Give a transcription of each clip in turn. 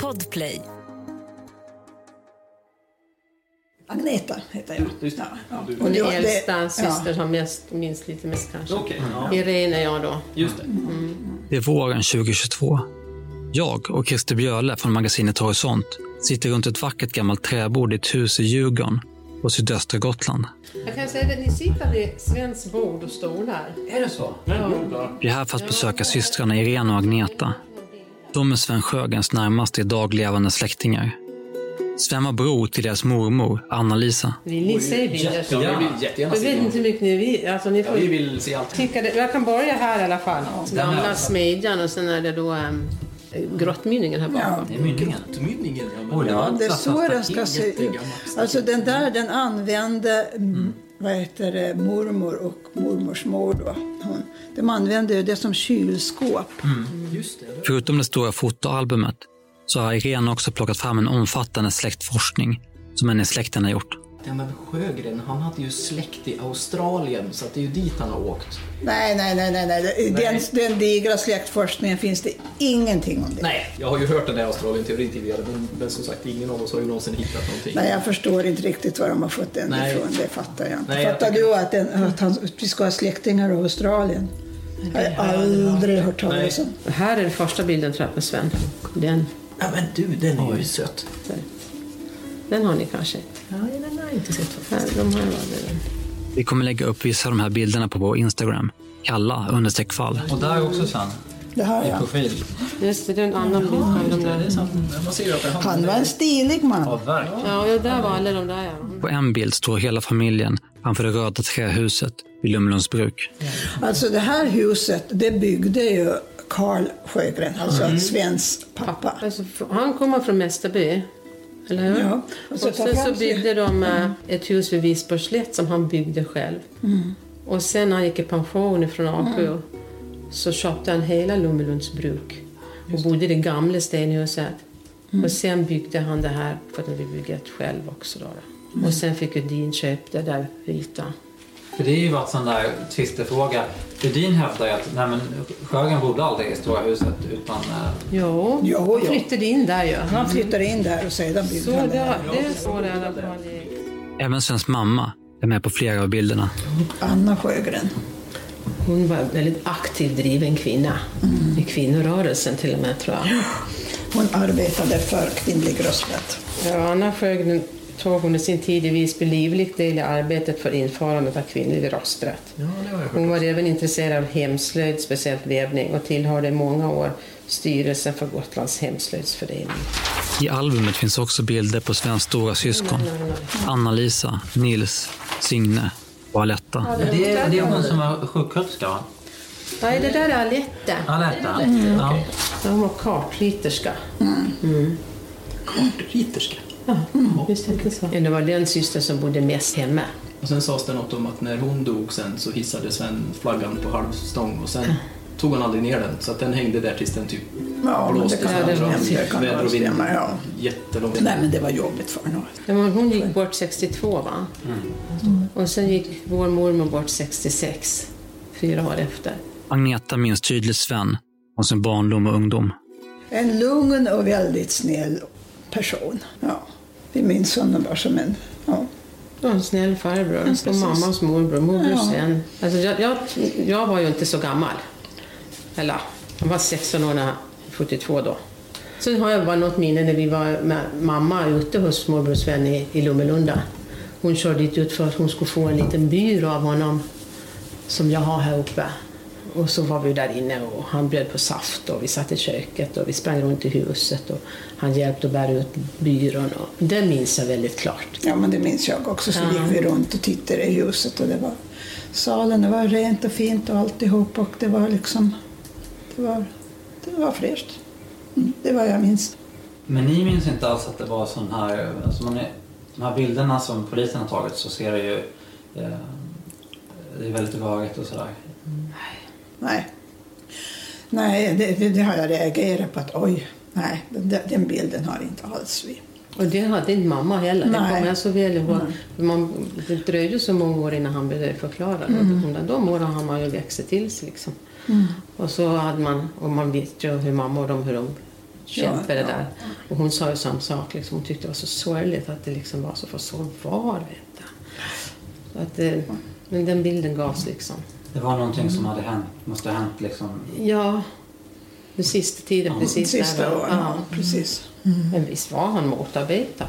Podplay. Agneta heter jag. Just det. Ja, ja. Du- Hon är äldsta det- syster som mest, minst lite mest kanske. Okej, ja. Irene är jag då. Just det. Det är våren 2022. Jag och Christer Björle från magasinet Horisont sitter runt ett vackert gammalt träbord i ett hus i Djurgården på sydöstra Gotland. Jag kan säga att ni sitter vid svenskt bord och stolar. Är det så? Vi är här för att besöka systrarna Irene och Agneta. De är Sven Sjögrens närmaste idag levande släktingar. Sven var bror till deras mormor, Anna-Lisa. Vill ni se bilder? Jättegärna. Vi vill jättegärna Jag se vet dem. inte hur mycket ni vill. Alltså, ni Ja, får vi vill se allt. tycka det. Jag kan börja här i alla fall. Gamla smedjan och sen är det då um, grottmynningen här bakom. Det ja. Det Ja, var det är så den ska se ut. Alltså den där den använde mm. Vad heter det, mormor och mormors mor. Då. Hon, de använde ju det som kylskåp. Just det. Förutom det stora fotoalbumet så har Irene också plockat fram en omfattande släktforskning som en i släkten har gjort. Ja, men Sjögren, han hade ju släkt i Australien, så att det är ju dit han har åkt. Nej, nej, nej, nej, nej. Den, den digra släktforskningen finns det ingenting om det. Nej, jag har ju hört den där Australien-teorin tidigare, men, men som sagt, ingen av oss har ju någonsin hittat någonting. Nej, jag förstår inte riktigt var de har fått den Nej. ifrån. Det fattar jag inte. Nej, jag fattar tycker- du att, den, att, han, att vi ska ha släktingar i Australien? Jag har aldrig hört talas om. Här är den första bilden tror jag på Sven. Den, Ja, men du, den är ju söt. den har ni kanske. Ja, den jag inte sett faktiskt. Här, de har den. Vi kommer lägga upp vissa av de här bilderna på vår Instagram. Kalla understreck fall. Och där också Sven, Det jag. profil. Just det, det är en annan bild. är han. Var en stilig man. Ja, verkligen. Ja, där var alla de där ja. På en bild står hela familjen framför det röda trähuset vid Lummelundsbruk. Alltså det här huset, det byggde ju Karl Sjögren, alltså Svens pappa. Alltså, han kommer från Mästerby. Eller hur? Ja, och Och, så ta sen fram så byggde de eh, ett hus vid Visborgslätt som han byggde själv. Mm. Och sen när han gick i pension från AQ så köpte han hela Lummelunds bruk och bodde i det gamla stenhuset. Mm. Och sen byggde han det här för att han ville bygga ett själv också. Då. Mm. Och sen fick Udin köpa det där vita. För det är ju varit sån där tvistefråga. Rudin hävdar ju att nej, men Sjögren bodde aldrig i Stora huset utan eh, Jo, Jo, han flyttade in där ju. Han flyttade in där och sedan byggde Så han det, det står det i alla fall i... Även Svens mamma är med på flera av bilderna. Anna Sjögren. Hon var en väldigt aktiv, driven kvinna. I kvinnorörelsen till och med, tror jag. Hon arbetade för kvinnlig rösträtt. Ja, Anna Sjögren tog under sin tid i Visby livligt del i arbetet för införandet av kvinnlig rösträtt. Ja. Hon var även intresserad av hemslöjd, speciellt vävning, och tillhörde i många år styrelsen för Gotlands hemslöjdsförening. I albumet finns också bilder på Svens stora syskon. Anna-Lisa, Nils, Signe och Aletta. det, är, det är hon som var sjuksköterska va? Nej, det där är Alette. Aletta? Ja. Hon var kartryterska. Kartriterska. Visst är det så? Det var den syster som bodde mest hemma. Och sen sades det något om att när hon dog sen så hissade Sven flaggan på halvstång och sen tog han aldrig ner den så att den hängde där tills den typ Ja, det blåste kan, Ja, det det kan väder och vind. Ja. jättelångt. Nej, men det var jobbigt för henne. Ja, Hon gick bort 62, va? Och sen gick vår mormor bort 66, fyra år efter. Agneta minns tydligt Sven från sin barndom och ungdom. En lugn och väldigt snäll person. Ja. Vi minns honom bara som en... Ja. Var en snäll farbror. precis. och mammas morbror, morbror Ja. sen. Alltså, jag, jag, jag var ju inte så gammal. Eller, jag var 16 år när jag 72 då. Sen har jag bara något minne när vi var med mamma ute hos morbror Sven i, i Lummelunda. Hon körde dit ut för att hon skulle få en liten byrå av honom som jag har här uppe. Och så var vi där inne och han bjöd på saft och vi satt i köket och vi sprang runt i huset och han hjälpte att bära ut byrån. Och det minns jag väldigt klart. ja, men det minns jag också. Så Ja. gick vi runt och tittade i huset och det var... Salen det var rent och fint och alltihop och det var liksom... Det var, det var fräscht. Mm, det var jag minns. Men ni minns inte alls att det var sån här, alltså man är, de här bilderna som polisen har tagit så ser det ju, eh, det är väldigt rörigt och sådär. Nej. Nej, det, det, det har jag reagerat på att oj, nej, den, den bilden har inte alls vi. Och det hade inte mamma heller. Det Nej. kommer jag så väl ihåg. Man, det dröjde så många år innan han började förklara. det. Under de åren har man ju växt till sig. Liksom. Och så hade man, och man visste ju hur mamma och de, hur de kämpe det Ja, där. Och hon sa ju samma sak. Liksom. Hon tyckte det var så sorgligt att det liksom var så. För så var det inte. Att det, men den bilden gavs liksom. Det var någonting som hade hänt, måste ha hänt liksom. Ja, den sista tiden precis Sista åren, Ja. ja, precis. Men visst var han motarbetad.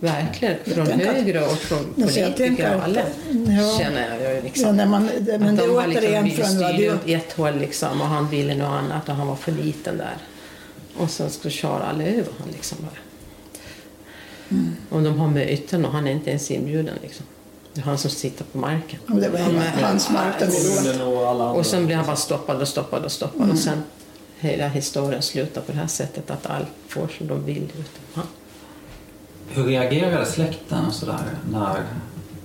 Verkligen. Från högre och från jag politiker och alla. ja. Känner jag ju liksom. Ja, när man, det, men att det de har liksom ville styra åt ett håll liksom och han ville något annat och han var för liten där. Och sen skulle köra alla över han liksom bara. Mm. Och de har möten och han är inte ens inbjuden liksom. Det är han som sitter på marken. Och det var Ja, men- hans mark vi och sen blir han bara stoppad och stoppad och stoppad Mm. och sen hela historien slutar på det här sättet att allt får som de vill utom han. Hur reagerade släkten och sådär när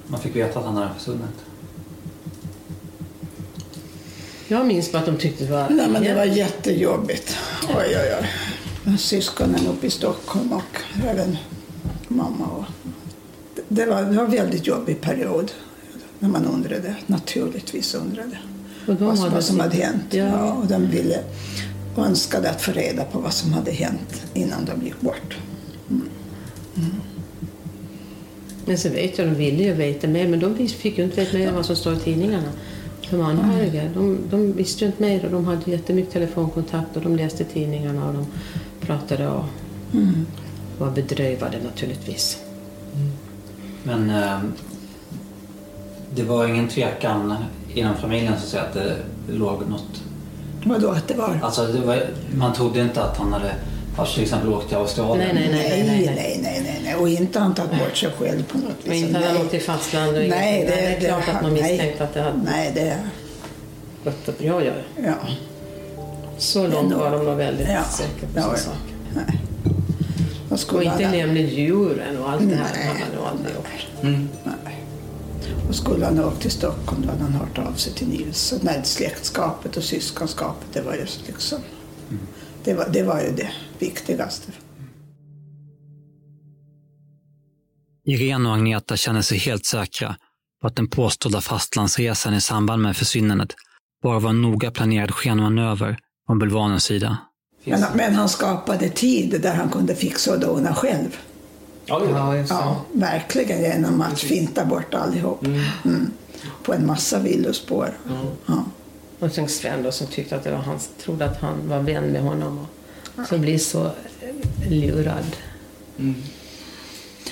man fick veta att han hade försvunnit? Jag minns bara att de tyckte det var... Nej, men det var jättejobbigt. Oj, oj, oj. Syskonen uppe i Stockholm och även mamma. Och det, var, det var en väldigt jobbig period. När man undrade, naturligtvis undrade. Och vad, som- hade vad som hade hänt. Ja. Ja. och de ville och önskade att få reda på vad som hade hänt innan de gick bort. Men så vet jag, de ville ju veta mer, men de fick ju inte veta mer än vad som står i tidningarna. De anhöriga, de, de visste ju inte mer och de hade jättemycket telefonkontakt och de läste tidningarna och de pratade och var bedrövade naturligtvis. Men eh, det var ingen tvekan inom familjen så att, säga, att det låg något... Vadå att det var? Alltså det var, man trodde inte att han hade ja, till exempel åkt till Australien. Nej, nej, nej. nej, nej, nej, nej, nej. Och inte han tagit bort sig själv på något vis. Men inte han åkt till fastland och Nej, det, Nej, det är klart att man nej. misstänkte att det hade Nej, det... gått åt... Ja, ja. Ja. Så långt var de nog väldigt Ja. säkra på Ja, sin ja. sak. Nej. Vad Och skulle inte han, nämna djuren och allt det här Nej. hade han aldrig gjort. Mm. nej. Och skulle han ha åkt till Stockholm då hade han hört av sig till Nils. Och när släktskapet och syskonskapet, det var ju liksom... Det var, det var ju det viktigaste. Irene och Agneta känner sig helt säkra på att den påstådda fastlandsresan i samband med försvinnandet bara var en noga planerad skenmanöver från bulvanens sida. Men, men han skapade tid där han kunde fixa och dona själv. Ja, det. Ja, verkligen genom att finta bort allihop. Mm. På en massa villospår. Ja. Och sen Sven då som tyckte att det var han, trodde att han var vän med honom och som blir så eh, lurad.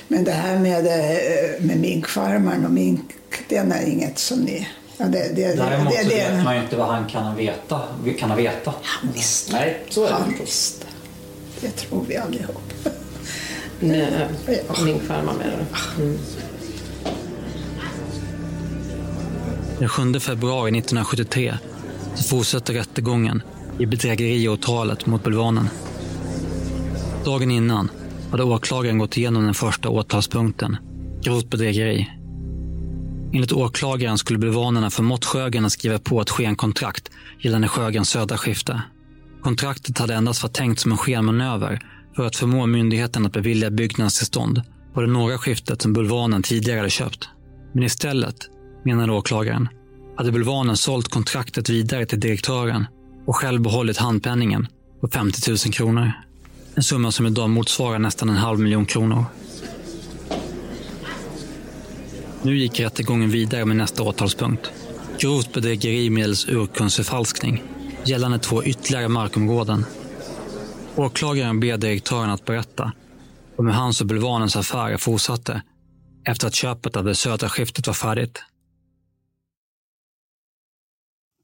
Men det här med, eh, med minkfarmaren och mink, det är inget som ni... Ja, det, det, Däremot det, så det, vet man ju inte vad han kan ha veta. Kan ha veta. Visst, Nej, så är det han visste. Det tror vi allihop. Nej, Ja. Min farmor med det. Mm. Den 7 februari 1973 så fortsätter rättegången i bedrägeriåtalet mot bulvanen. Dagen innan hade åklagaren gått igenom den första åtalspunkten, grovt bedrägeri. Enligt åklagaren skulle bulvanerna förmått Sjögren att skriva på ett skenkontrakt gällande Sjögrens södra skifte. Kontraktet hade endast varit tänkt som en skenmanöver för att förmå myndigheten att bevilja byggnadstillstånd på det norra skiftet som bulvanen tidigare hade köpt. Men istället, menade åklagaren, hade bulvanen sålt kontraktet vidare till direktören och själv behållit handpenningen på 50 000 kronor. En summa som idag motsvarar nästan en halv miljon kronor. Nu gick rättegången vidare med nästa åtalspunkt. Grovt bedrägeri medelst urkundsförfalskning gällande två ytterligare markområden. Åklagaren ber direktören att berätta om hur hans och bulvanens affärer fortsatte efter att köpet av det södra skiftet var färdigt.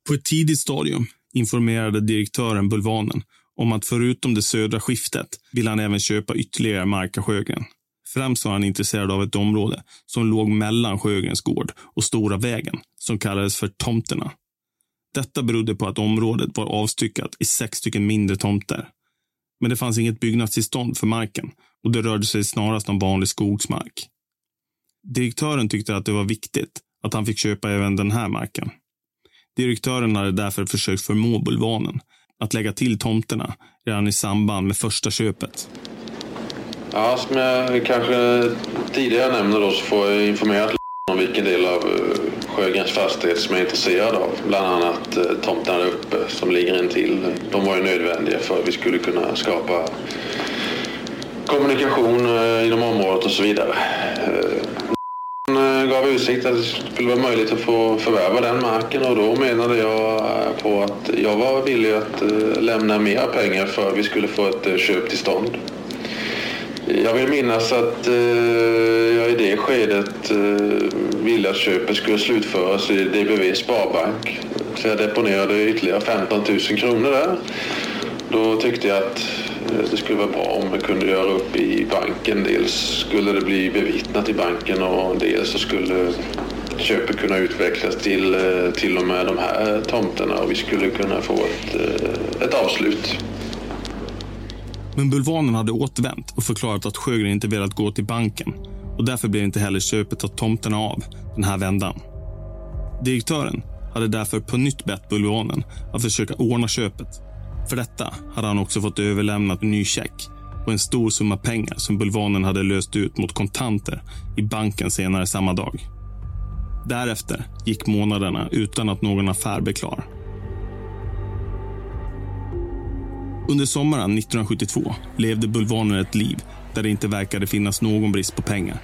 På ett tidigt stadium informerade direktören Bulvanen om att förutom det södra skiftet vill han även köpa ytterligare mark av Sjögren. Främst var han intresserad av ett område som låg mellan Sjögrens gård och Stora vägen, som kallades för Tomterna. Detta berodde på att området var avstyckat i sex stycken mindre tomter. Men det fanns inget byggnadstillstånd för marken och det rörde sig snarast om vanlig skogsmark. Direktören tyckte att det var viktigt att han fick köpa även den här marken. Direktören hade därför försökt förmå Bulvanen att lägga till tomterna redan i samband med första köpet. Ja, som jag kanske tidigare nämnde då så får jag informera om vilken del av eh, Sjögrens fastighet som jag är intresserad av. Bland annat eh, tomterna där uppe som ligger intill. De var ju nödvändiga för att vi skulle kunna skapa kommunikation eh, inom området och så vidare. Han gav utsikt att det skulle vara möjligt att få förvärva den marken och då menade jag på att jag var villig att lämna mer pengar för att vi skulle få ett köp till stånd. Jag vill minnas att eh, jag i det skedet eh, ville att köpet skulle slutföras i DBV Sparbank. Så jag deponerade ytterligare 15 000 kronor där. Då tyckte jag att eh, det skulle vara bra om vi kunde göra upp i banken. Dels skulle det bli bevittnat i banken och dels så skulle köpet kunna utvecklas till till och med de här tomterna och vi skulle kunna få ett, ett avslut. Men Bulvanen hade återvänt och förklarat att Sjögren inte velat gå till banken och därför blev inte heller köpet av tomterna av den här vändan. Direktören hade därför på nytt bett Bulvanen att försöka ordna köpet. För detta hade han också fått överlämnat en ny check på en stor summa pengar som Bulvanen hade löst ut mot kontanter i banken senare samma dag. Därefter gick månaderna utan att någon affär blev klar. Under sommaren 1972 levde Bulvanen ett liv där det inte verkade finnas någon brist på pengar.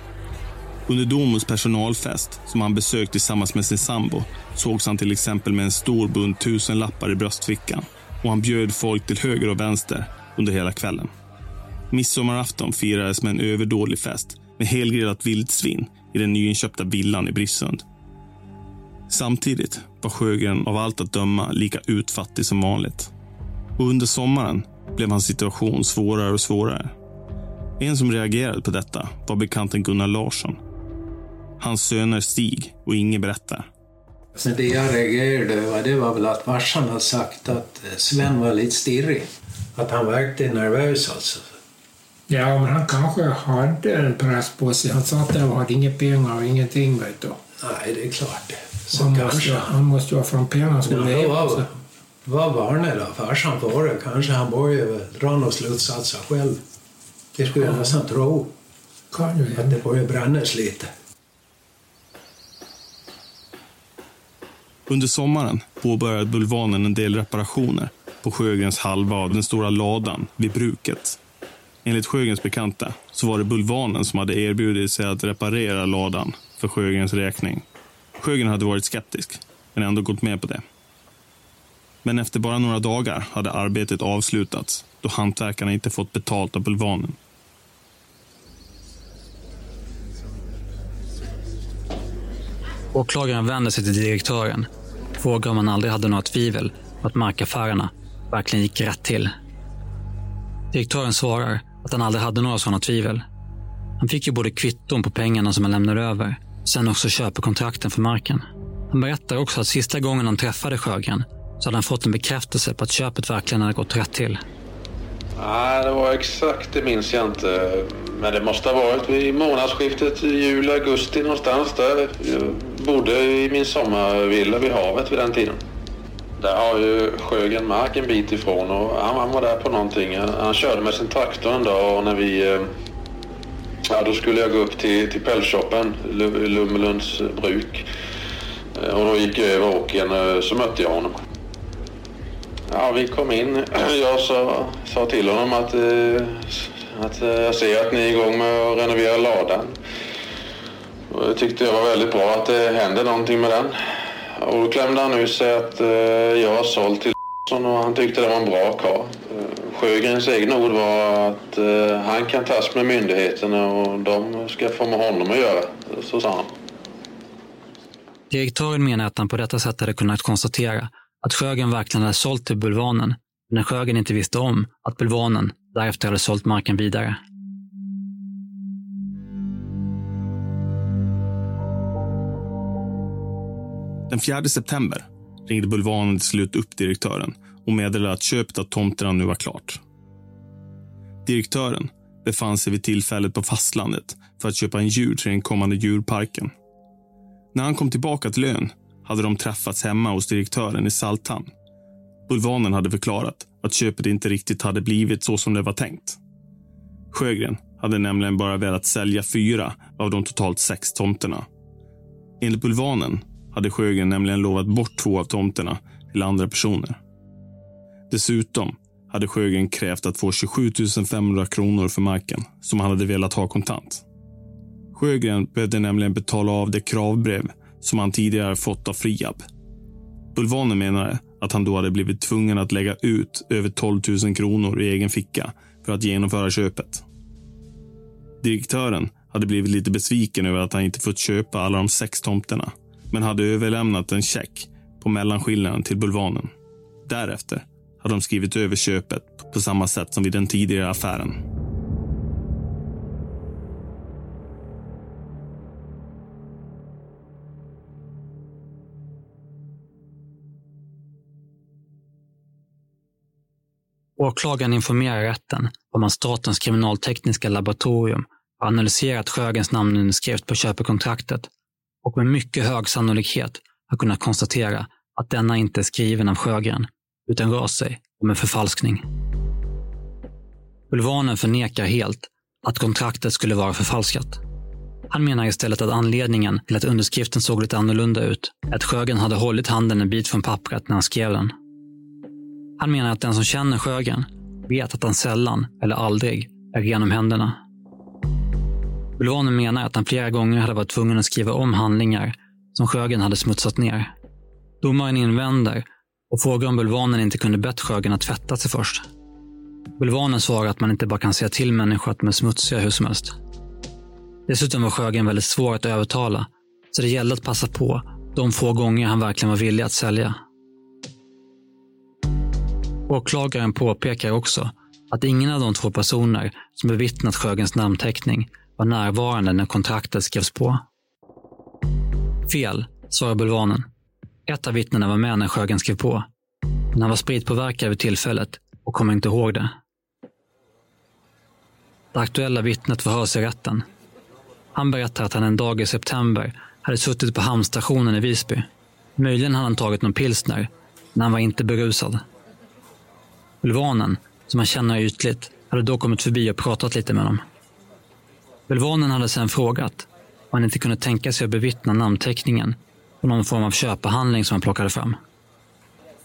Under Domus personalfest, som han besökt tillsammans med sin sambo, sågs han till exempel med en stor bunt tusenlappar i bröstfickan och han bjöd folk till höger och vänster under hela kvällen. Midsommarafton firades med en överdådig fest med helgrillat vildsvin i den nyinköpta villan i Brissund. Samtidigt var Sjögren av allt att döma lika utfattig som vanligt. Och under sommaren blev hans situation svårare och svårare. En som reagerade på detta var bekanten Gunnar Larsson. Hans söner Stig och Inge berättar. Så det jag reagerade över det var väl att farsan hade sagt att Sven var lite stirrig. Att han verkade nervös alltså. Ja, men han kanske hade en press på sig. Han sa att han hade inga pengar och ingenting. Vet du. Nej, det är klart. Så han, kanske. måste, han måste ju ha fram pengar som Ja, leva. Vad, vad varnade då farsan för det? Kanske han började väl dra några slutsatser själv. Det skulle jag nästan tro. Kan ju Att det började brännas lite. Under sommaren påbörjade Bulvanen en del reparationer på Sjögrens halva av den stora ladan vid bruket. Enligt Sjögrens bekanta så var det Bulvanen som hade erbjudit sig att reparera ladan för Sjögrens räkning. Sjögren hade varit skeptisk, men ändå gått med på det. Men efter bara några dagar hade arbetet avslutats då hantverkarna inte fått betalt av Bulvanen. Åklagaren vänder sig till direktören och frågar om han aldrig hade några tvivel på att markaffärerna verkligen gick rätt till. Direktören svarar att han aldrig hade några sådana tvivel. Han fick ju både kvitton på pengarna som han lämnade över, sen också köpekontrakten för marken. Han berättar också att sista gången han träffade Sjögren så hade han fått en bekräftelse på att köpet verkligen hade gått rätt till. Nej, det var exakt, det minns jag inte. Men det måste ha varit vid månadsskiftet juli-augusti någonstans där. Jag bodde i min sommarvilla vid havet vid den tiden. Där har ju Sjögren mark en bit ifrån och han, han var där på någonting. Han, han körde med sin traktor en dag och när vi... Eh, ja, då skulle jag gå upp till, till pälsshoppen, Lummelunds bruk. Eh, och då gick jag över åkern eh, så mötte jag honom. Ja, vi kom in. Jag sa, sa till honom att, eh, att eh, jag ser att ni är igång med att renovera ladan. Och det tyckte jag var väldigt bra att det hände någonting med den. Och då klämde han ut sig att eh, jag har sålt till och han tyckte det var en bra karl. Sjögrens egna ord var att han kan tas med myndigheterna och de ska få med honom att göra. Så sa han. Direktören menar att han på detta sätt hade kunnat konstatera att Sjögren verkligen hade sålt till Bulvanen, men Sjögren inte visste om att Bulvanen därefter hade sålt marken vidare. Den 4 september ringde Bulvanen till slut upp direktören och meddelade att köpet av tomterna nu var klart. Direktören befann sig vid tillfället på fastlandet för att köpa en djur till den kommande djurparken. När han kom tillbaka till ön hade de träffats hemma hos direktören i Salthamn. Bulvanen hade förklarat att köpet inte riktigt hade blivit så som det var tänkt. Sjögren hade nämligen bara velat sälja fyra av de totalt sex tomterna. Enligt Bulvanen hade Sjögren nämligen lovat bort två av tomterna till andra personer. Dessutom hade Sjögren krävt att få 27 500 kronor för marken som han hade velat ha kontant. Sjögren behövde nämligen betala av det kravbrev som han tidigare fått av Friab. Bulvanen menade att han då hade blivit tvungen att lägga ut över 12 000 kronor i egen ficka för att genomföra köpet. Direktören hade blivit lite besviken över att han inte fått köpa alla de sex tomterna, men hade överlämnat en check på mellanskillnaden till Bulvanen. Därefter hade de skrivit över köpet på samma sätt som vid den tidigare affären. Åklagaren informerar rätten om att Statens kriminaltekniska laboratorium har analyserat Sjögrens namnunderskrift på köpekontraktet och med mycket hög sannolikhet har kunnat konstatera att denna inte är skriven av Sjögren, utan rör sig om en förfalskning. Bulvanen förnekar helt att kontraktet skulle vara förfalskat. Han menar istället att anledningen till att underskriften såg lite annorlunda ut är att Sjögren hade hållit handen en bit från pappret när han skrev den. Han menar att den som känner Sjögren vet att han sällan eller aldrig är ren om händerna. Bulvanen menar att han flera gånger hade varit tvungen att skriva om handlingar som Sjögren hade smutsat ner. Domaren invänder och frågar om Bulvanen inte kunde bett Sjögren att tvätta sig först. Bulvanen svarar att man inte bara kan säga till människor att de är smutsiga hur som helst. Dessutom var Sjögren väldigt svår att övertala, så det gällde att passa på de få gånger han verkligen var villig att sälja. Åklagaren påpekar också att ingen av de två personer som bevittnat Sjögrens namnteckning var närvarande när kontraktet skrevs på. Fel, svarar Bulvanen. Ett av vittnena var med när Sjögren skrev på. Men han var spritpåverkad vid tillfället och kommer inte ihåg det. Det aktuella vittnet förhörs i rätten. Han berättar att han en dag i september hade suttit på hamnstationen i Visby. Möjligen hade han tagit någon pilsner, men han var inte berusad. Bulvanen, som han känner ytligt, hade då kommit förbi och pratat lite med honom. Bulvanen hade sedan frågat om han inte kunde tänka sig att bevittna namnteckningen på någon form av köpehandling som han plockade fram.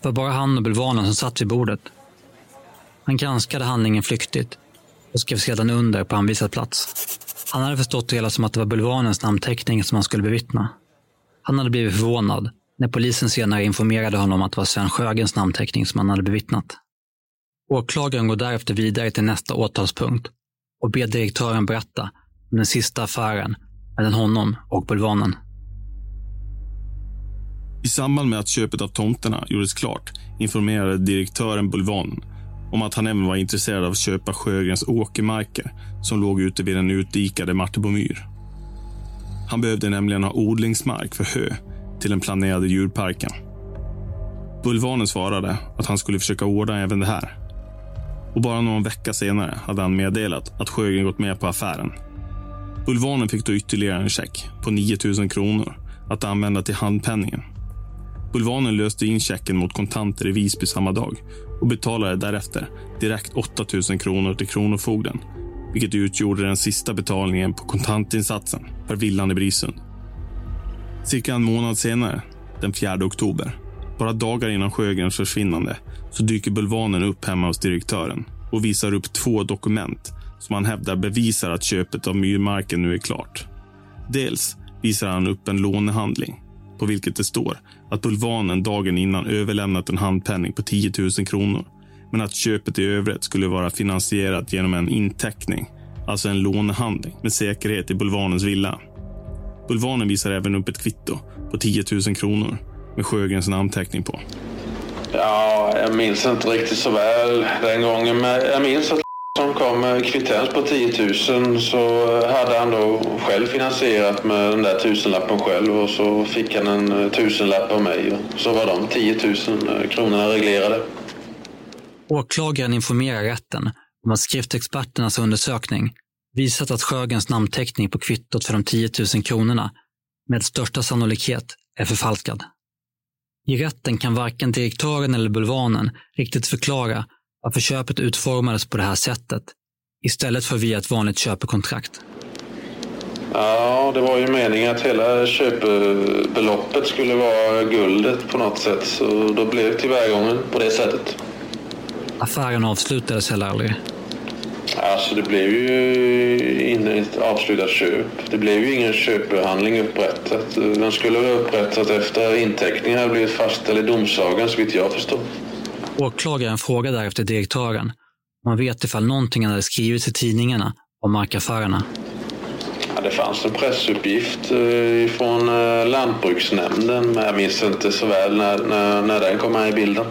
Det var bara han och Bulvanen som satt vid bordet. Han granskade handlingen flyktigt och skrev sedan under på anvisad plats. Han hade förstått det hela som att det var Bulvanens namnteckning som han skulle bevittna. Han hade blivit förvånad när polisen senare informerade honom att det var Sven Sjögrens namnteckning som han hade bevittnat. Åklagaren går därefter vidare till nästa åtalspunkt och ber direktören berätta om den sista affären mellan honom och Bulvanen. I samband med att köpet av tomterna gjordes klart informerade direktören Bulvanen om att han även var intresserad av att köpa Sjögrens åkermarker som låg ute vid den utdikade Martebomyr. Han behövde nämligen ha odlingsmark för hö till den planerade djurparken. Bulvanen svarade att han skulle försöka ordna även det här. Och bara någon vecka senare hade han meddelat att Sjögren gått med på affären. Bulvanen fick då ytterligare en check på 9 000 kronor att använda till handpenningen. Bulvanen löste in checken mot kontanter i Visby samma dag och betalade därefter direkt 8 000 kronor till Kronofogden, vilket utgjorde den sista betalningen på kontantinsatsen för villan i Brisund. Cirka en månad senare, den 4 oktober, bara dagar innan Sjögrens försvinnande, så dyker Bulvanen upp hemma hos direktören och visar upp två dokument som han hävdar bevisar att köpet av myrmarken nu är klart. Dels visar han upp en lånehandling på vilket det står att Bulvanen dagen innan överlämnat en handpenning på 10 000 kronor men att köpet i övrigt skulle vara finansierat genom en inteckning, alltså en lånehandling med säkerhet i Bulvanens villa. Bulvanen visar även upp ett kvitto på 10 000 kronor med Sjögrens namnteckning på. Ja, jag minns inte riktigt så väl den gången, men jag minns att som kom med kvittens på 10 000 så hade han då själv finansierat med den där tusenlappen själv och så fick han en tusenlapp av mig och så var de 10 000 kronorna reglerade. Åklagaren informerar rätten om att skriftexperternas undersökning visat att Sjögrens namnteckning på kvittot för de 10 000 kronorna med största sannolikhet är förfalskad. I rätten kan varken direktören eller bulvanen riktigt förklara varför köpet utformades på det här sättet istället för via ett vanligt köpekontrakt. Ja, det var ju meningen att hela köpebeloppet skulle vara guldet på något sätt. Så då blev tillvägagången på det sättet. Affären avslutades heller aldrig. Alltså det blev ju inte ett avslutat köp. Det blev ju ingen köpehandling upprättat. Den skulle ha upprättat efter inteckningen hade blivit fastställd i domsagan så vitt jag förstår. Åklagaren frågade därefter direktören han vet ifall någonting hade skrivits i tidningarna om markaffärerna. Ja, det fanns en pressuppgift eh, från eh, Lantbruksnämnden men jag minns inte så väl när, när, när den kom med i bilden.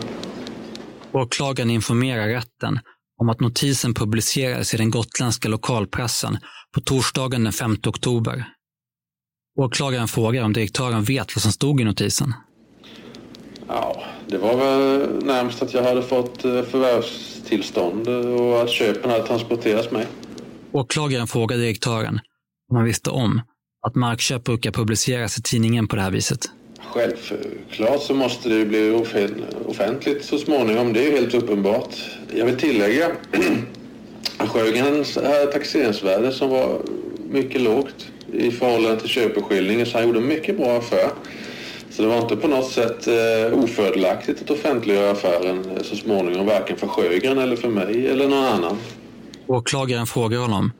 Åklagaren informerar rätten om att notisen publicerades i den gotländska lokalpressen på torsdagen den 5 oktober. Åklagaren frågar om direktören vet vad som stod i notisen. Ja, det var väl närmast att jag hade fått eh, förvärvstillstånd och att köpen hade transporterats med. Åklagaren frågar direktören om han visste om att markköp brukar publiceras i tidningen på det här viset. Självklart så måste det ju bli offentligt så småningom. Det är ju helt uppenbart. Jag vill tillägga att Sjögrens eh, taxeringsvärde som var mycket lågt i förhållande till köpeskillingen så han gjorde en mycket bra affär. Så det var inte på något sätt eh, ofördelaktigt att offentliggöra affären eh, så småningom, varken för Sjögren eller för mig eller någon annan. Åklagaren frågar honom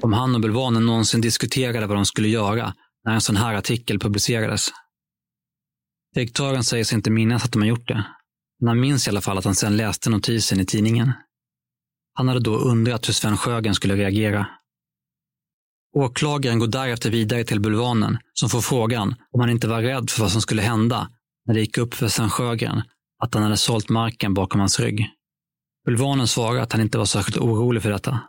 om han och Bulvanen någonsin diskuterade vad de skulle göra när en sån här artikel publicerades. Direktören säger sig inte minnas att de har gjort det, men han minns i alla fall att han sedan läste notisen i tidningen. Han hade då undrat hur Sven Sjögren skulle reagera. Åklagaren går därefter vidare till Bulvanen som får frågan om han inte var rädd för vad som skulle hända när det gick upp för Sven Sjögren att han hade sålt marken bakom hans rygg. Bulvanen svarar att han inte var särskilt orolig för detta.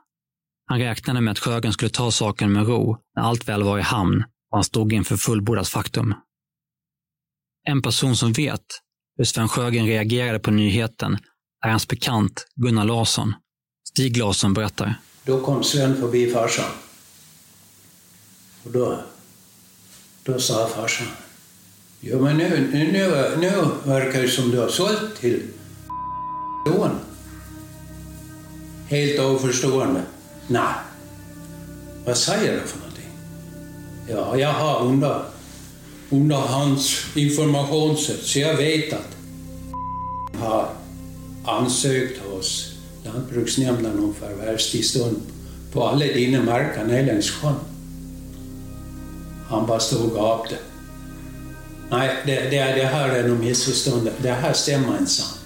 Han räknade med att Sjögren skulle ta saken med ro när allt väl var i hamn och han stod inför fullbordat faktum. En person som vet hur Sven Sjögren reagerade på nyheten är hans bekant Gunnar Larsson. Stig Larsson berättar. Då kom Sven förbi farsan. Och då, då sa farsan, ja men nu, nu, nu, nu verkar det som du har sålt till lån. Helt oförstående. Nej. Vad säger du för någonting? Ja, jag har undrat under hans informationssätt så jag vet att har ansökt hos Lantbruksnämnden om förvärvstillstånd på alla dina marker nere längs sjön. Han bara stod och gapte. Nej, det, det, det här är nog missförstånd. Det här stämmer inte, sa han.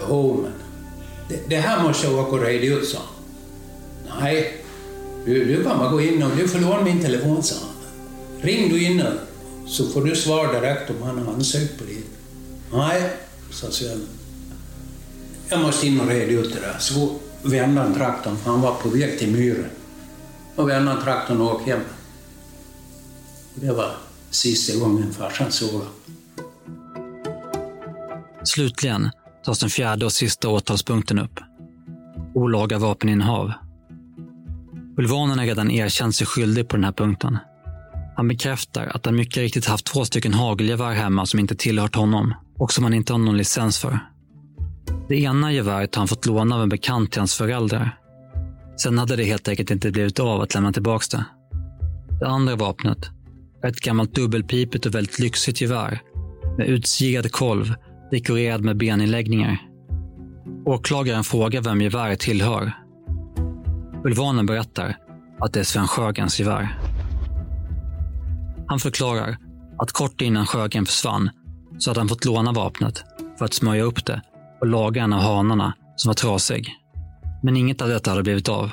Jo, men det, det här måste jag åka och reda ut, sa han. Nej, du, du kan bara gå in och du får låna min telefon, sa han. Ring du in nu så får du svar direkt om han har ansökt på det. Nej, sa Sven. Jag måste in och reda ut det där. Så vände han traktorn, han var på väg till myren. Och vände han traktorn och åkte hem. Det var sista gången farsan såg Slutligen tas den fjärde och sista åtalspunkten upp. Olaga vapeninnehav. Bulvanen har redan erkänt sig skyldig på den här punkten. Han bekräftar att han mycket riktigt haft två stycken hagelgevär hemma som inte tillhört honom och som han inte har någon licens för. Det ena geväret har han fått låna av en bekant till hans föräldrar. Sen hade det helt enkelt inte blivit av att lämna tillbaka det. Det andra vapnet är ett gammalt dubbelpipigt och väldigt lyxigt gevär med utsigad kolv dekorerad med beninläggningar. Åklagaren frågar vem geväret tillhör. Bulvanen berättar att det är Sven Sjögrens gevär. Han förklarar att kort innan Sjögren försvann så hade han fått låna vapnet för att smörja upp det och laga en av hanarna som var trasig. Men inget av detta hade blivit av.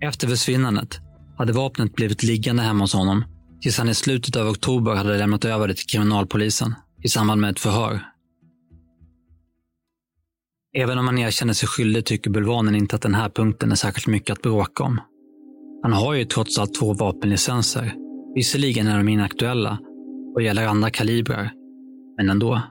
Efter försvinnandet hade vapnet blivit liggande hemma hos honom tills han i slutet av oktober hade lämnat över det till kriminalpolisen i samband med ett förhör. Även om han erkänner sig skyldig tycker Bulvanen inte att den här punkten är särskilt mycket att bråka om. Han har ju trots allt två vapenlicenser. Visserligen är de inaktuella och gäller andra kalibrar, men ändå.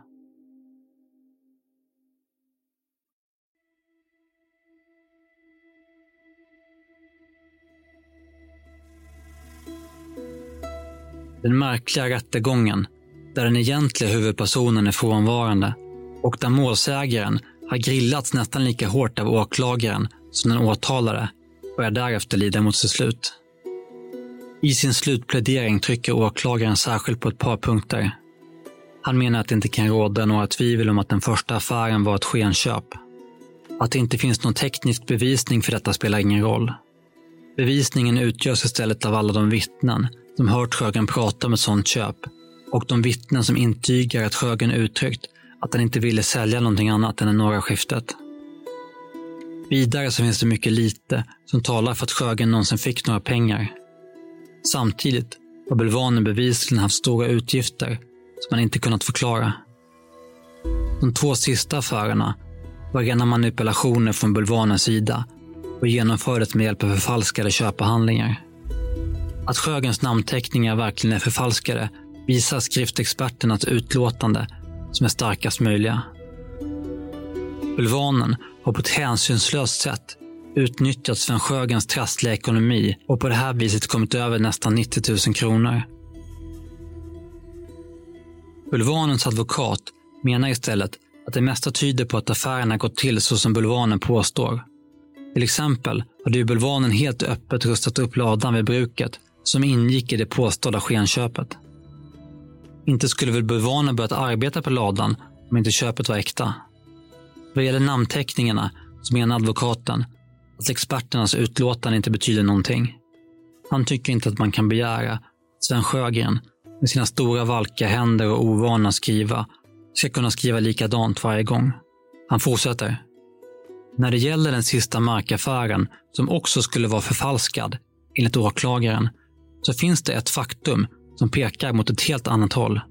Den märkliga rättegången, där den egentliga huvudpersonen är frånvarande och där målsägaren har grillats nästan lika hårt av åklagaren som den åtalade börjar därefter lida mot sitt slut. I sin slutplädering trycker åklagaren särskilt på ett par punkter. Han menar att det inte kan råda några tvivel om att den första affären var ett skenköp. Att det inte finns någon teknisk bevisning för detta spelar ingen roll. Bevisningen utgörs istället av alla de vittnen som hört Sjögren prata om ett sådant köp och de vittnen som intygar att Sjögren uttryckt att han inte ville sälja någonting annat än det norra skiftet. Vidare så finns det mycket lite som talar för att Sjögren någonsin fick några pengar. Samtidigt har bulvanen bevisligen haft stora utgifter som man inte kunnat förklara. De två sista affärerna var rena manipulationer från bulvanens sida och genomfördes med hjälp av förfalskade köpehandlingar. Att Sjögrens namnteckningar verkligen är förfalskade visar skriftexperternas utlåtande som är starkast möjliga. Bulvanen har på ett hänsynslöst sätt utnyttjat Sven Sjögrens trassliga ekonomi och på det här viset kommit över nästan 90 000 kronor. Bulvanens advokat menar istället att det mesta tyder på att affärerna gått till så som Bulvanen påstår. Till exempel hade ju Bulvanen helt öppet rustat upp ladan vid bruket som ingick i det påstådda skenköpet. Inte skulle väl Bulvanen börjat arbeta på ladan om inte köpet var äkta? Vad gäller namnteckningarna så menar advokaten att experternas utlåtande inte betyder någonting. Han tycker inte att man kan begära att Sven Sjögren med sina stora valka händer och ovana skriva ska kunna skriva likadant varje gång. Han fortsätter. När det gäller den sista markaffären, som också skulle vara förfalskad, enligt åklagaren, så finns det ett faktum som pekar mot ett helt annat håll.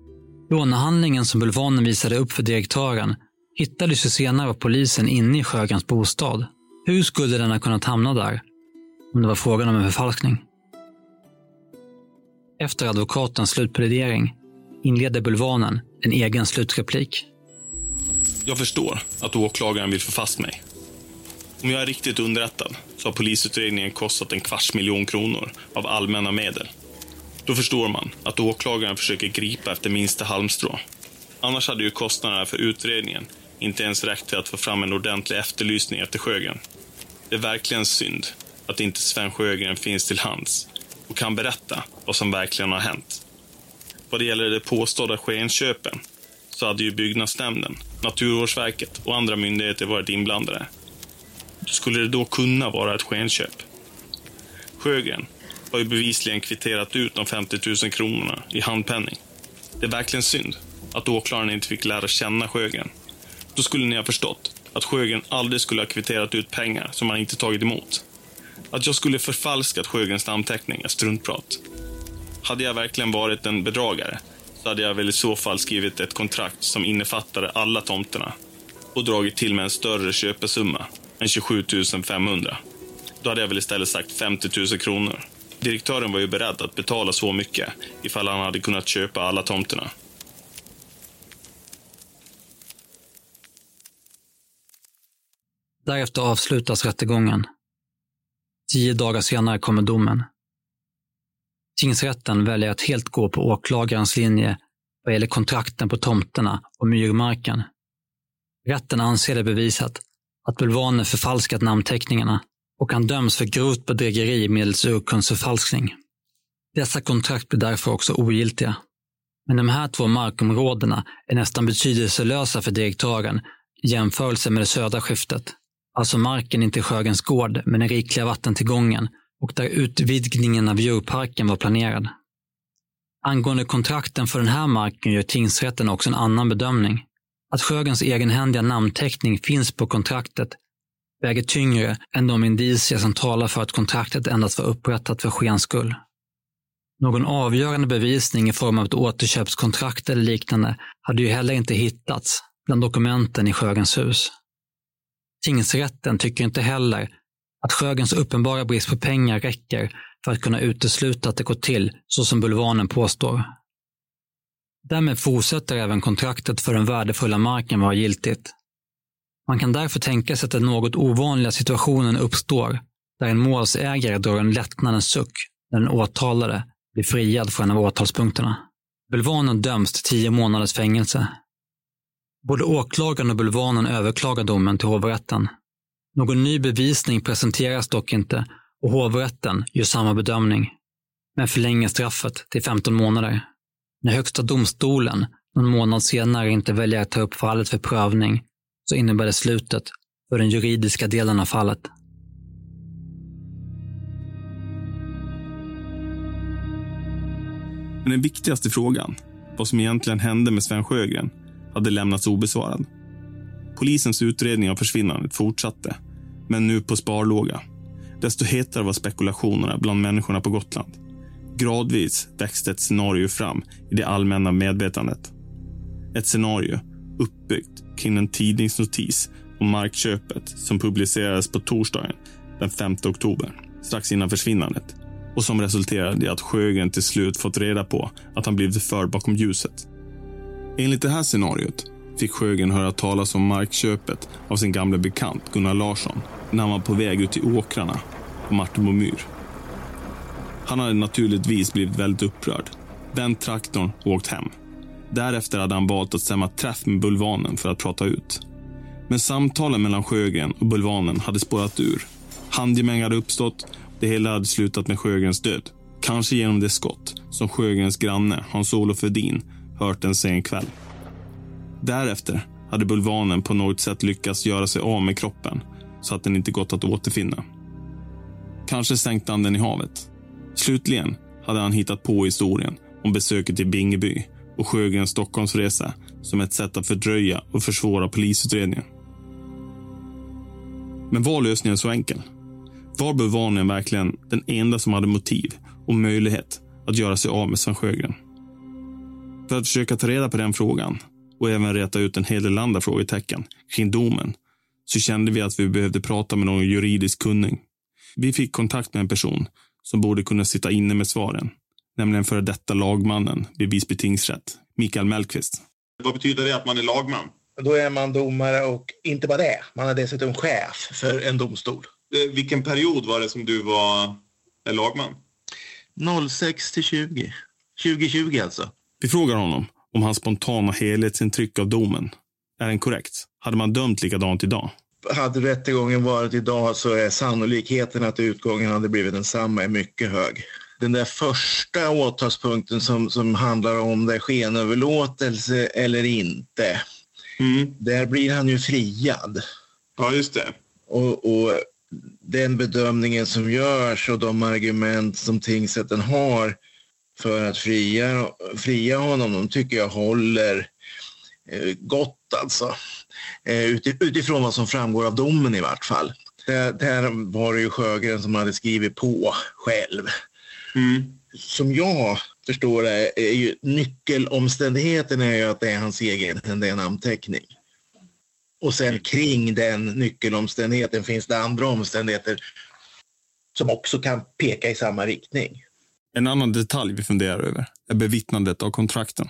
Lånehandlingen som bulvanen visade upp för direktören hittades ju senare av polisen inne i Sjögrens bostad. Hur skulle den ha kunnat hamna där? Om det var frågan om en förfalskning. Efter advokatens slutplädering inleder bulvanen en egen slutreplik. Jag förstår att åklagaren vill få fast mig. Om jag är riktigt underrättad så har polisutredningen kostat en kvarts miljon kronor av allmänna medel. Då förstår man att åklagaren försöker gripa efter minsta halmstrå. Annars hade ju kostnaderna för utredningen inte ens räckt till att få fram en ordentlig efterlysning efter Sjögren. Det är verkligen synd att inte Sven Sjögren finns till hands och kan berätta vad som verkligen har hänt. Vad det gäller de påstådda skenköpen så hade ju byggnadsnämnden, Naturvårdsverket och andra myndigheter varit inblandade. Skulle det då kunna vara ett skenköp? Sjögren har ju bevisligen kvitterat ut de 50 000 kronorna i handpenning. Det är verkligen synd att åklagaren inte fick lära känna Sjögren. Då skulle ni ha förstått att Sjögren aldrig skulle ha kvitterat ut pengar som han inte tagit emot. Att jag skulle förfalskat Sjögrens namnteckning är struntprat. Hade jag verkligen varit en bedragare så hade jag väl i så fall skrivit ett kontrakt som innefattade alla tomterna och dragit till med en större köpesumma än 27 500. Då hade jag väl istället sagt 50 000 kronor. Direktören var ju beredd att betala så mycket ifall han hade kunnat köpa alla tomterna. Därefter avslutas rättegången. Tio dagar senare kommer domen. Tingsrätten väljer att helt gå på åklagarens linje vad gäller kontrakten på tomterna och myrmarken. Rätten anser det bevisat att bulvanen förfalskat namnteckningarna och han döms för grovt bedrägeri medelst urkundsförfalskning. Dessa kontrakt blir därför också ogiltiga. Men de här två markområdena är nästan betydelselösa för direktören i jämförelse med det södra skiftet. Alltså marken intill Sjögrens gård med den rikliga vattentillgången och där utvidgningen av djurparken var planerad. Angående kontrakten för den här marken gör tingsrätten också en annan bedömning. Att Sjögrens egenhändiga namnteckning finns på kontraktet väger tyngre än de indicier som talar för att kontraktet endast var upprättat för skenskull. Någon avgörande bevisning i form av ett återköpskontrakt eller liknande hade ju heller inte hittats bland dokumenten i Sjögrens hus. Tingsrätten tycker inte heller att Sjögrens uppenbara brist på pengar räcker för att kunna utesluta att det gått till så som bulvanen påstår. Därmed fortsätter även kontraktet för den värdefulla marken vara giltigt. Man kan därför tänka sig att den något ovanliga situationen uppstår där en målsägare drar en lättnadens suck när den åtalade blir friad från en av åtalspunkterna. Bulvanen döms till tio månaders fängelse. Både åklagaren och bulvanen överklagar domen till hovrätten. Någon ny bevisning presenteras dock inte och hovrätten gör samma bedömning. men förlänger straffet till 15 månader. När Högsta domstolen någon månad senare inte väljer att ta upp fallet för prövning så innebär det slutet för den juridiska delen av fallet. Men den viktigaste frågan, vad som egentligen hände med Sven Sjögren, hade lämnats obesvarad. Polisens utredning av försvinnandet fortsatte, men nu på sparlåga. Desto hetare var spekulationerna bland människorna på Gotland. Gradvis växte ett scenario fram i det allmänna medvetandet. Ett scenario uppbyggt kring en tidningsnotis om markköpet som publicerades på torsdagen den 5 oktober, strax innan försvinnandet och som resulterade i att Sjögren till slut fått reda på att han blivit förd bakom ljuset. Enligt det här scenariot fick Sjögren höra talas om markköpet av sin gamla bekant Gunnar Larsson när han var på väg ut i åkrarna på Martebo myr. Han hade naturligtvis blivit väldigt upprörd, vänt traktorn och åkt hem. Därefter hade han valt att stämma träff med Bulvanen för att prata ut. Men samtalen mellan Sjögren och Bulvanen hade spårat ur. Handgemäng hade uppstått det hela hade slutat med Sjögrens död. Kanske genom det skott som Sjögrens granne Hans-Olof Edin hört en sen kväll. Därefter hade bulvanen på något sätt lyckats göra sig av med kroppen så att den inte gått att återfinna. Kanske sänkte han den i havet. Slutligen hade han hittat på historien om besöket i Bingeby och Sjögrens Stockholmsresa som ett sätt att fördröja och försvåra polisutredningen. Men var lösningen så enkel? Var bulvanen verkligen den enda som hade motiv och möjlighet att göra sig av med Sven Sjögren? För att försöka ta reda på den frågan och även räta ut en hel del andra frågetecken kring domen så kände vi att vi behövde prata med någon juridisk kunnig. Vi fick kontakt med en person som borde kunna sitta inne med svaren, nämligen före detta lagmannen vid Visby tingsrätt, Mikael Mellqvist. Vad betyder det att man är lagman? Då är man domare och inte bara det, man är dessutom chef för en domstol. Eh, vilken period var det som du var lagman? 06 till 20. 2020 alltså. Vi frågar honom om hans spontana helhetsintryck av domen. Är den korrekt? Hade man dömt likadant idag? Hade rättegången varit idag så är sannolikheten att utgången hade blivit densamma är mycket hög. Den där första åtalspunkten som, som handlar om det är skenöverlåtelse eller inte. Mm. Där blir han ju friad. Ja, just det. Och, och den bedömningen som görs och de argument som tingsrätten har för att fria, fria honom, de tycker jag håller eh, gott alltså. Eh, utifrån vad som framgår av domen i vart fall. Där, där var det ju Sjögren som hade skrivit på själv. Mm. Som jag förstår det är ju nyckelomständigheten är ju att det är hans egen det är en namnteckning. Och sen kring den nyckelomständigheten finns det andra omständigheter som också kan peka i samma riktning. En annan detalj vi funderar över är bevittnandet av kontrakten.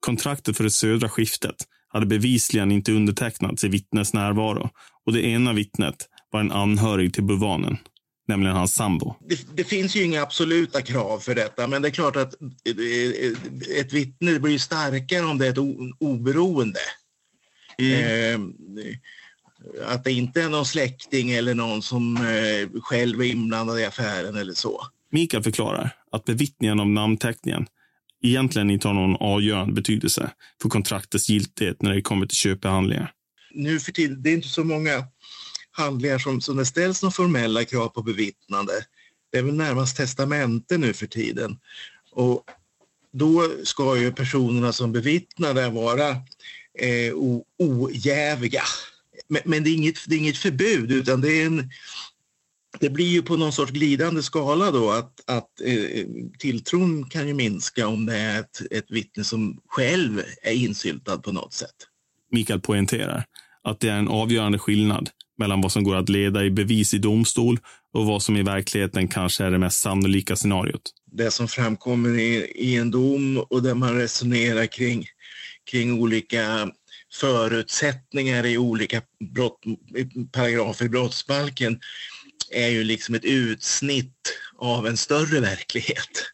Kontraktet för det södra skiftet hade bevisligen inte undertecknats i vittnes närvaro och det ena vittnet var en anhörig till bulvanen, nämligen hans sambo. Det, det, finns ju inga absoluta krav för detta, men det är klart att ett vittne blir starkare om det är ett oberoende. Mm. Eh, att det inte är någon släkting eller någon som eh, själv är inblandad i affären eller så. Mikael förklarar att bevittningen av namnteckningen egentligen inte har någon avgörande betydelse för kontraktets giltighet när det kommer till köpehandlingar. Nu för tiden, det är inte så många handlingar som, som det ställs några formella krav på bevittnande. Det är väl närmast testamente nu för tiden. Och då ska ju personerna som bevittnar det vara eh, ojäviga. Men, men, det, är inget, det är inget förbud utan det är en det blir ju på någon sorts glidande skala då att, att eh, tilltron kan ju minska om det är ett, ett vittne som själv är insyltad på något sätt. Mikael poängterar att det är en avgörande skillnad mellan vad som går att leda i bevis i domstol och vad som i verkligheten kanske är det mest sannolika scenariot. Det som framkommer i, i en dom och där man resonerar kring kring olika förutsättningar i olika brott, paragrafer i brottsbalken är ju liksom ett utsnitt av en större verklighet.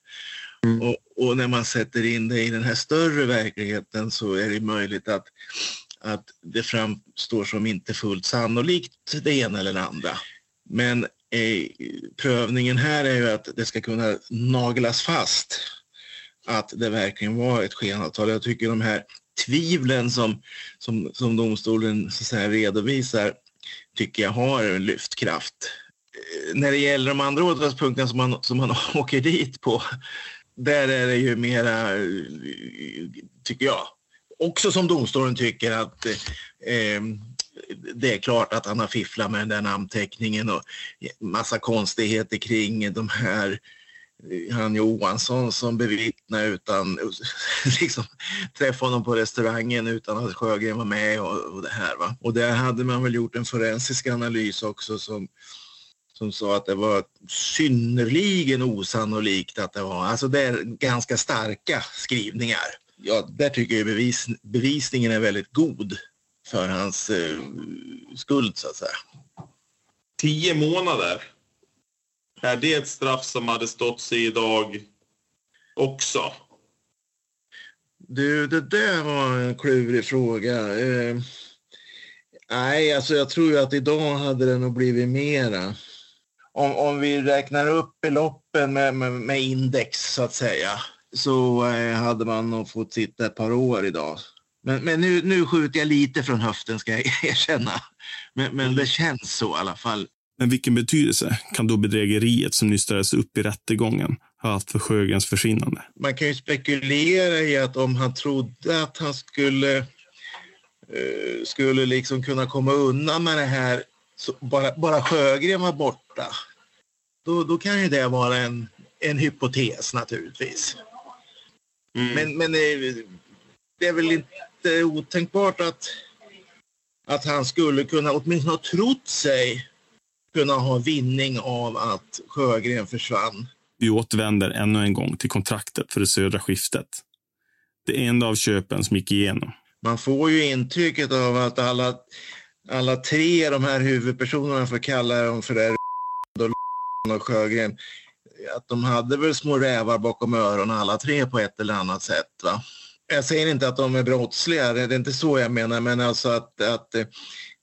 Mm. Och, och, när man sätter in det i den här större verkligheten så är det möjligt att, att det framstår som inte fullt sannolikt det ena eller det andra. Men eh, prövningen här är ju att det ska kunna naglas fast att det verkligen var ett skenavtal. Jag tycker de här tvivlen som, som, som domstolen så redovisar tycker jag har en lyftkraft. När det gäller de andra åtalspunkterna som man, som man åker dit på, där är det ju mera, tycker jag, också som domstolen tycker att eh, det är klart att han har fifflat med den där namnteckningen och massa konstigheter kring de här eh, han Johansson som bevittnar utan liksom träffa honom på restaurangen utan att Sjögren var med och, och det här va. Och där hade man väl gjort en forensisk analys också som som sa att det var synnerligen osannolikt att det var, alltså det är ganska starka skrivningar. Ja, där tycker jag bevis, bevisningen är väldigt god för hans eh, skuld så att säga. Tio månader. Är det ett straff som hade stått sig idag också? Du, det där var en klurig fråga. Eh, nej, alltså jag tror ju att idag hade det nog blivit mera. Om, om vi räknar upp beloppen med, med, med index så att säga så eh, hade man nog fått sitta ett par år idag. Men, men nu, nu skjuter jag lite från höften ska jag erkänna. Men, men det känns så i alla fall. Men vilken betydelse kan då bedrägeriet som nystades upp i rättegången ha haft för Sjögrens försvinnande? Man kan ju spekulera i att om han trodde att han skulle, eh, skulle liksom kunna komma undan med det här, så bara, bara Sjögren var borta, då, då kan ju det vara en, en hypotes naturligtvis. Men, men eh, det är väl inte otänkbart att, att han skulle kunna åtminstone ha trott sig kunna ha vinning av att Sjögren försvann. Vi återvänder ännu en gång till kontraktet för det södra skiftet. Det enda av köpen som gick igenom. Man får ju intrycket av att alla, alla tre de här huvudpersonerna, för att kalla dem för det, och Sjögren, att de hade väl små rävar bakom öronen alla tre på ett eller annat sätt. Va? Jag säger inte att de är brottsliga, det är inte så jag menar, men alltså att, att,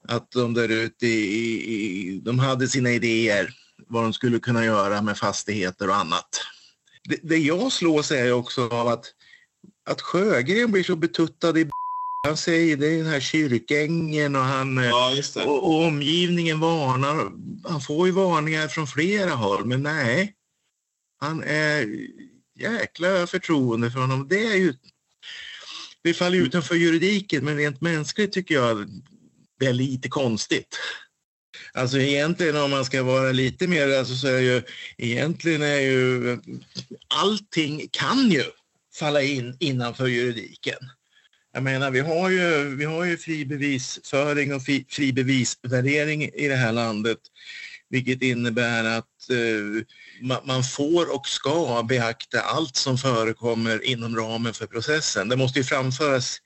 att de där ute i, i, de hade sina idéer vad de skulle kunna göra med fastigheter och annat. Det, det jag slås är också av att, att Sjögren blir så betuttad i han säger det är den här kyrkängen och, han, Ja, och, och omgivningen varnar. Han får ju varningar från flera håll, men nej. Han är jäkla förtroende för honom. Det är ju det faller utanför juridiken, men rent mänskligt tycker jag det är lite konstigt. Alltså egentligen om man ska vara lite mer, alltså så är ju egentligen är ju allting kan ju falla in innanför juridiken. Jag menar, vi har ju, vi har ju fri bevisföring och fri, fri bevisvärdering i det här landet, vilket innebär att eh, man, man får och ska beakta allt som förekommer inom ramen för processen. Det måste ju framföras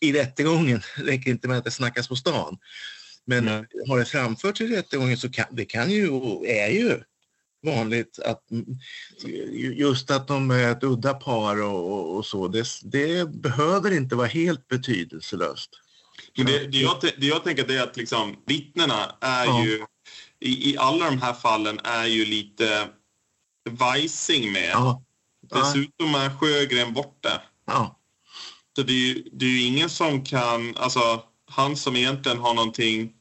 i rättegången, det räcker inte med att det snackas på stan. Men har det framförts i rättegången så kan det kan ju, och är ju vanligt att just att de är ett udda par och, och, och så, det, det behöver inte vara helt betydelselöst. Men det, det, jag, det jag tänker det är att liksom, vittnena är Ja. ju, i, i alla de här fallen är ju lite vajsing med. Ja. Dessutom är Sjögren borta. Ja. Så det är, ju, det är ju ingen som kan, alltså han som egentligen har någonting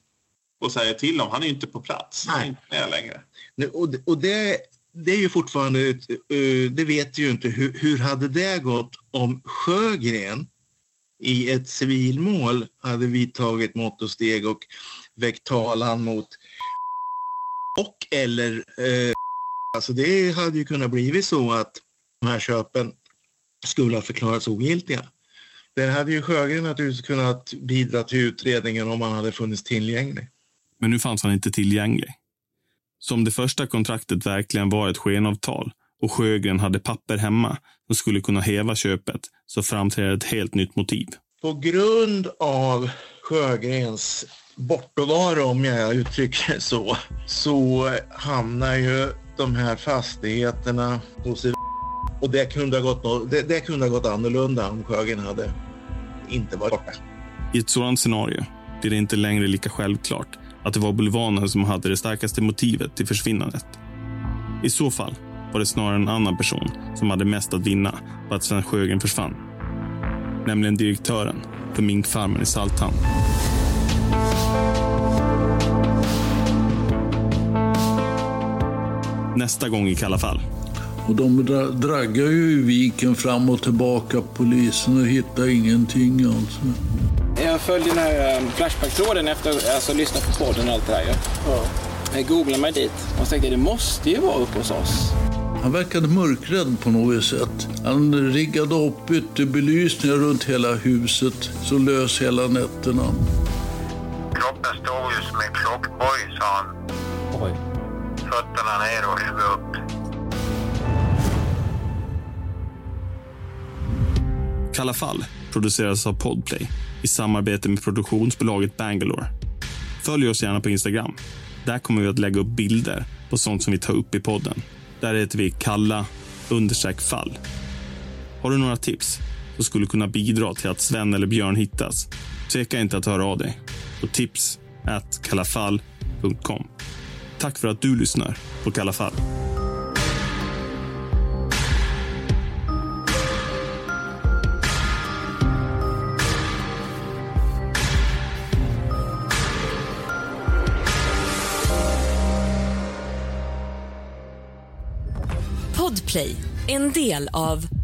att säga till om, han är ju inte på plats. Han är Nej. inte med längre. Nu, Och, det- och det, det är ju fortfarande, ett, eh, det vet vi ju inte, hur, hur hade det gått om Sjögren i ett civilmål hade vidtagit mått och steg och väckt talan mot och eller eh, alltså det hade ju kunnat blivit så att de här köpen skulle ha förklarats ogiltiga. Det hade ju Sjögren naturligtvis kunnat bidra till utredningen om han hade funnits tillgänglig. Men nu fanns han inte tillgänglig. Som det första kontraktet verkligen var ett skenavtal och Sjögren hade papper hemma som skulle kunna häva köpet så framträder ett helt nytt motiv. På grund av Sjögrens bortovaro, om jag uttrycker det så, så hamnar ju de här fastigheterna hos och det kunde ha gått, det, det kunde ha gått annorlunda om Sjögren hade inte varit borta. I ett sådant scenario blir det inte längre lika självklart att det var bulvanen som hade det starkaste motivet till försvinnandet. I så fall var det snarare en annan person som hade mest att vinna på att Sven Sjögren försvann. Nämligen direktören för minkfarmen i Salthamn. Nästa gång i Kalla fall. Och de dra draggar ju i viken fram och tillbaka, polisen, och hittar ingenting alltså. Jag följde den här um, Flashback-tråden efter att alltså, lyssna på podden och allt det där. Ja. Jag googlade mig dit och tänkte det måste ju vara uppe hos oss. Han verkade mörkrädd på något sätt. Han riggade upp ytterbelysningar runt hela huset, så lös hela nätterna. Kroppen stod ju som en klockboj, sa han. Oj. Fötterna ner och huvudet upp. Kalla fall produceras av Podplay i samarbete med produktionsbolaget Bangalore. Följ oss gärna på Instagram. Där kommer vi att lägga upp bilder på sånt som vi tar upp i podden. Där heter vi kalla understreck fall. Har du några tips som skulle kunna bidra till att Sven eller Björn hittas? Tveka inte att höra av dig på tips kallafall.com. Tack för att du lyssnar på Kalla fall. Podplay, en del av